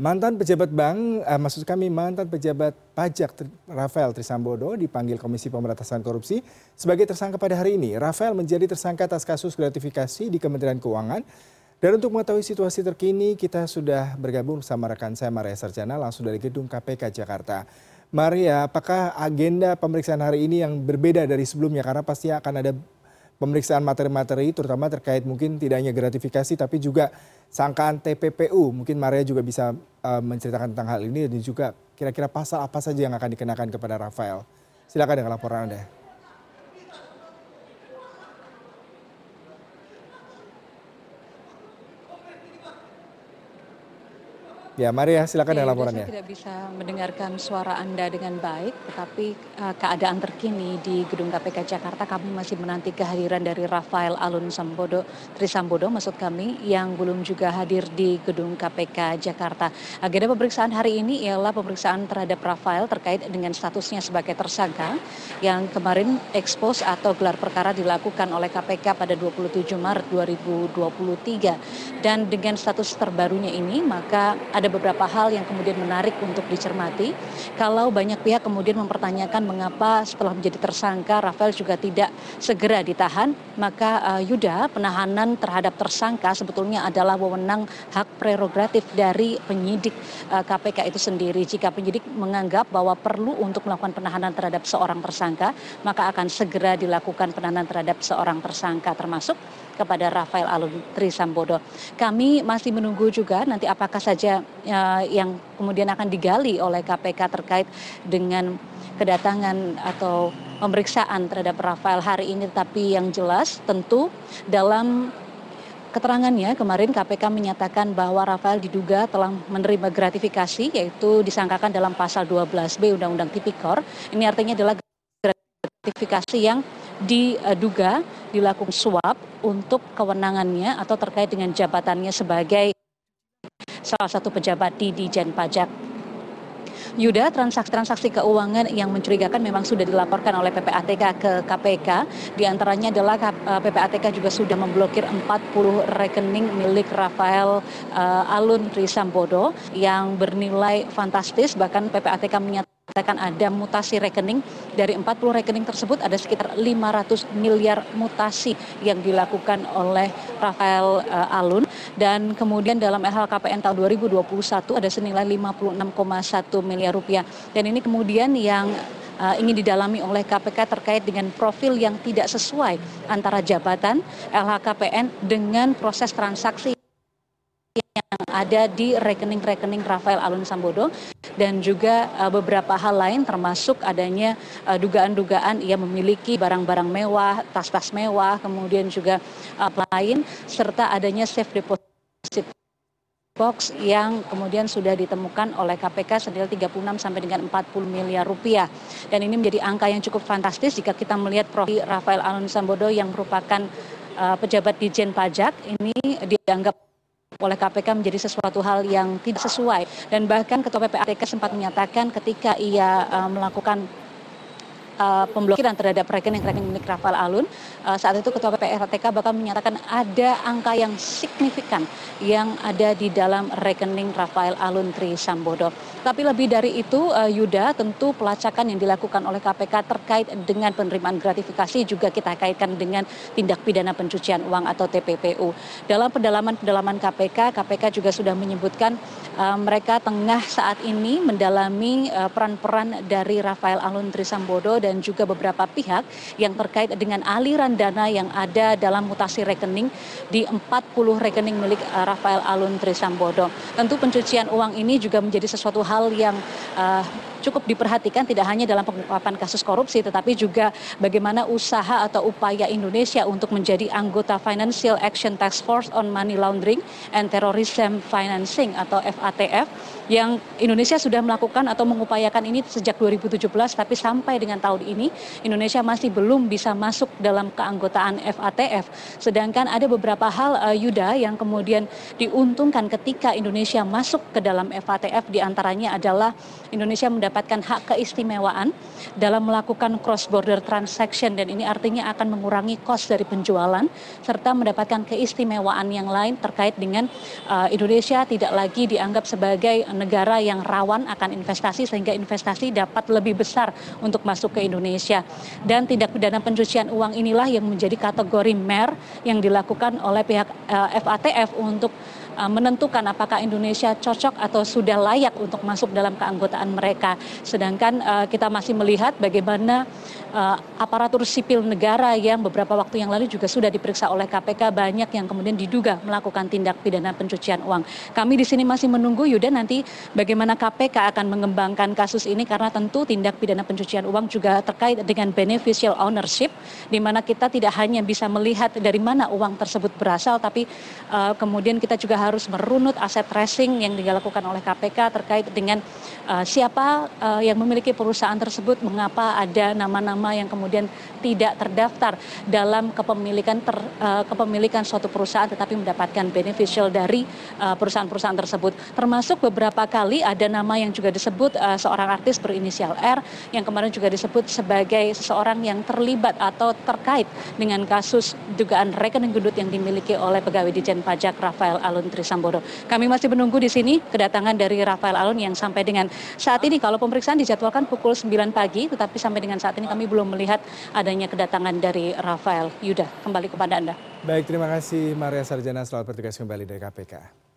mantan pejabat bank maksud kami mantan pejabat pajak rafael trisambodo dipanggil komisi pemerintahan korupsi sebagai tersangka pada hari ini. Rafael menjadi tersangka atas kasus gratifikasi di kementerian keuangan. Dan untuk mengetahui situasi terkini kita sudah bergabung bersama rekan saya maria sarjana langsung dari gedung kpk jakarta. Maria apakah agenda pemeriksaan hari ini yang berbeda dari sebelumnya? Karena pasti akan ada pemeriksaan materi materi terutama terkait mungkin tidak hanya gratifikasi tapi juga sangkaan tppu mungkin maria juga bisa menceritakan tentang hal ini dan juga kira kira pasal apa saja yang akan dikenakan kepada rafael. Silakan dengan laporan anda Ya, Maria, ya, silakan dengan laporannya. Saya tidak bisa mendengarkan suara Anda dengan baik, tetapi eh, keadaan terkini di Gedung KPK Jakarta kami masih menanti kehadiran dari Rafael Alun Sambodo, Trisambodo maksud kami yang belum juga hadir di Gedung KPK Jakarta. Agenda pemeriksaan hari ini ialah pemeriksaan terhadap Rafael terkait dengan statusnya sebagai tersangka yang kemarin ekspos atau gelar perkara dilakukan oleh KPK pada 27 Maret 2023 dan dengan status terbarunya ini maka ada beberapa hal yang kemudian menarik untuk dicermati. Kalau banyak pihak kemudian mempertanyakan mengapa setelah menjadi tersangka Rafael juga tidak segera ditahan, maka uh, Yuda penahanan terhadap tersangka sebetulnya adalah wewenang hak prerogatif dari penyidik eh, uh, KPK itu sendiri. Jika penyidik menganggap bahwa perlu untuk melakukan penahanan terhadap seorang tersangka, maka akan segera dilakukan penahanan terhadap seorang tersangka termasuk kepada Rafael Alun Trisambodo. Kami masih menunggu juga nanti apakah saja ya, yang kemudian akan digali oleh KPK terkait dengan kedatangan atau pemeriksaan terhadap Rafael hari ini. tapi yang jelas tentu dalam keterangannya kemarin KPK menyatakan bahwa Rafael diduga telah menerima gratifikasi yaitu disangkakan dalam pasal 12B Undang-Undang Tipikor. Ini artinya adalah gratifikasi yang diduga dilakukan suap untuk kewenangannya atau terkait dengan jabatannya sebagai salah satu pejabat di Dijen Pajak Yuda, transaksi-transaksi keuangan yang mencurigakan memang sudah dilaporkan oleh PPATK ke KPK. Di antaranya adalah PPATK eh, juga sudah memblokir 40 rekening milik Rafael uh, Alun Trisambodo yang bernilai fantastis. Bahkan PPATK menyatakan dikatakan ada mutasi rekening. Dari 40 rekening tersebut ada sekitar 500 miliar mutasi yang dilakukan oleh Rafael uh, Alun. Dan kemudian dalam LHKPN tahun 2021 ada senilai 56,1 miliar rupiah. Dan ini kemudian yang uh, ingin didalami oleh KPK terkait dengan profil yang tidak sesuai antara jabatan LHKPN dengan proses transaksi yang ada di rekening-rekening Rafael Alun Sambodo dan juga eh, beberapa hal lain termasuk adanya eh, dugaan-dugaan ia memiliki barang-barang mewah, tas-tas mewah, kemudian juga eh, lain serta adanya safe deposit box yang kemudian sudah ditemukan oleh KPK senilai 36 sampai dengan 40 miliar rupiah. Dan ini menjadi angka yang cukup fantastis jika kita melihat Prof. Rafael Alun Sambodo yang merupakan uh, pejabat Dijen Pajak ini dianggap oleh KPK menjadi sesuatu hal yang tidak sesuai. Dan bahkan ketua PPATK sempat menyatakan ketika ia eh, melakukan Eh, pemblokiran terhadap rekening-rekening milik Rafael Alun. Eh, saat itu Ketua PPRTK bahkan menyatakan ada angka yang signifikan yang ada di dalam rekening Rafael Alun Tri Sambodo. Tapi lebih dari itu eh, Yuda tentu pelacakan yang dilakukan oleh KPK terkait dengan penerimaan gratifikasi juga kita kaitkan dengan tindak pidana pencucian uang atau TPPU. Dalam pendalaman-pendalaman KPK, KPK juga sudah menyebutkan Eh, mereka tengah saat ini mendalami eh, peran-peran dari Rafael Alun Trisambodo dan juga beberapa pihak yang terkait dengan aliran dana yang ada dalam mutasi rekening di 40 rekening milik eh, Rafael Alun Trisambodo. Tentu pencucian uang ini juga menjadi sesuatu hal yang cukup diperhatikan tidak hanya dalam pengungkapan kasus korupsi tetapi juga bagaimana usaha atau upaya Indonesia untuk menjadi anggota Financial Action Task Force on Money Laundering and Terrorism Financing atau FATF yang Indonesia sudah melakukan atau mengupayakan ini sejak 2017 tapi sampai dengan tahun ini Indonesia masih belum bisa masuk dalam keanggotaan FATF. Sedangkan ada beberapa hal uh, Yuda yang kemudian diuntungkan ketika Indonesia masuk ke dalam FATF di antaranya adalah Indonesia mendapatkan mendapatkan hak keistimewaan dalam melakukan cross border transaction dan ini artinya akan mengurangi cost dari penjualan serta mendapatkan keistimewaan yang lain terkait dengan uh, Indonesia tidak lagi dianggap sebagai negara yang rawan akan investasi sehingga investasi dapat lebih besar untuk masuk ke Indonesia. Dan tindak pidana pencucian uang inilah yang menjadi kategori MER yang dilakukan oleh pihak uh, FATF untuk menentukan apakah Indonesia cocok atau sudah layak untuk masuk dalam keanggotaan mereka. Sedangkan uh, kita masih melihat bagaimana uh, aparatur sipil negara yang beberapa waktu yang lalu juga sudah diperiksa oleh KPK banyak yang kemudian diduga melakukan tindak pidana pencucian uang. Kami di sini masih menunggu Yuda nanti bagaimana KPK akan mengembangkan kasus ini karena tentu tindak pidana pencucian uang juga terkait dengan beneficial ownership di mana kita tidak hanya bisa melihat dari mana uang tersebut berasal tapi uh, kemudian kita juga harus merunut aset tracing yang dilakukan oleh KPK terkait dengan uh, siapa uh, yang memiliki perusahaan tersebut, mengapa ada nama-nama yang kemudian tidak terdaftar dalam kepemilikan ter, uh, kepemilikan suatu perusahaan tetapi mendapatkan beneficial dari perusahaan-perusahaan tersebut. Termasuk beberapa kali ada nama yang juga disebut uh, seorang artis berinisial R yang kemarin juga disebut sebagai seseorang yang terlibat atau terkait dengan kasus dugaan rekening gendut yang dimiliki oleh pegawai Dijen Pajak Rafael Alun Trisambodo. Kami masih menunggu di sini kedatangan dari Rafael Alun yang sampai dengan saat ini kalau pemeriksaan dijadwalkan pukul 9 pagi, tetapi sampai dengan saat ini kami belum melihat adanya kedatangan dari Rafael. Yuda, kembali kepada Anda. Baik, terima kasih Maria Sarjana. Selamat bertugas kembali dari KPK.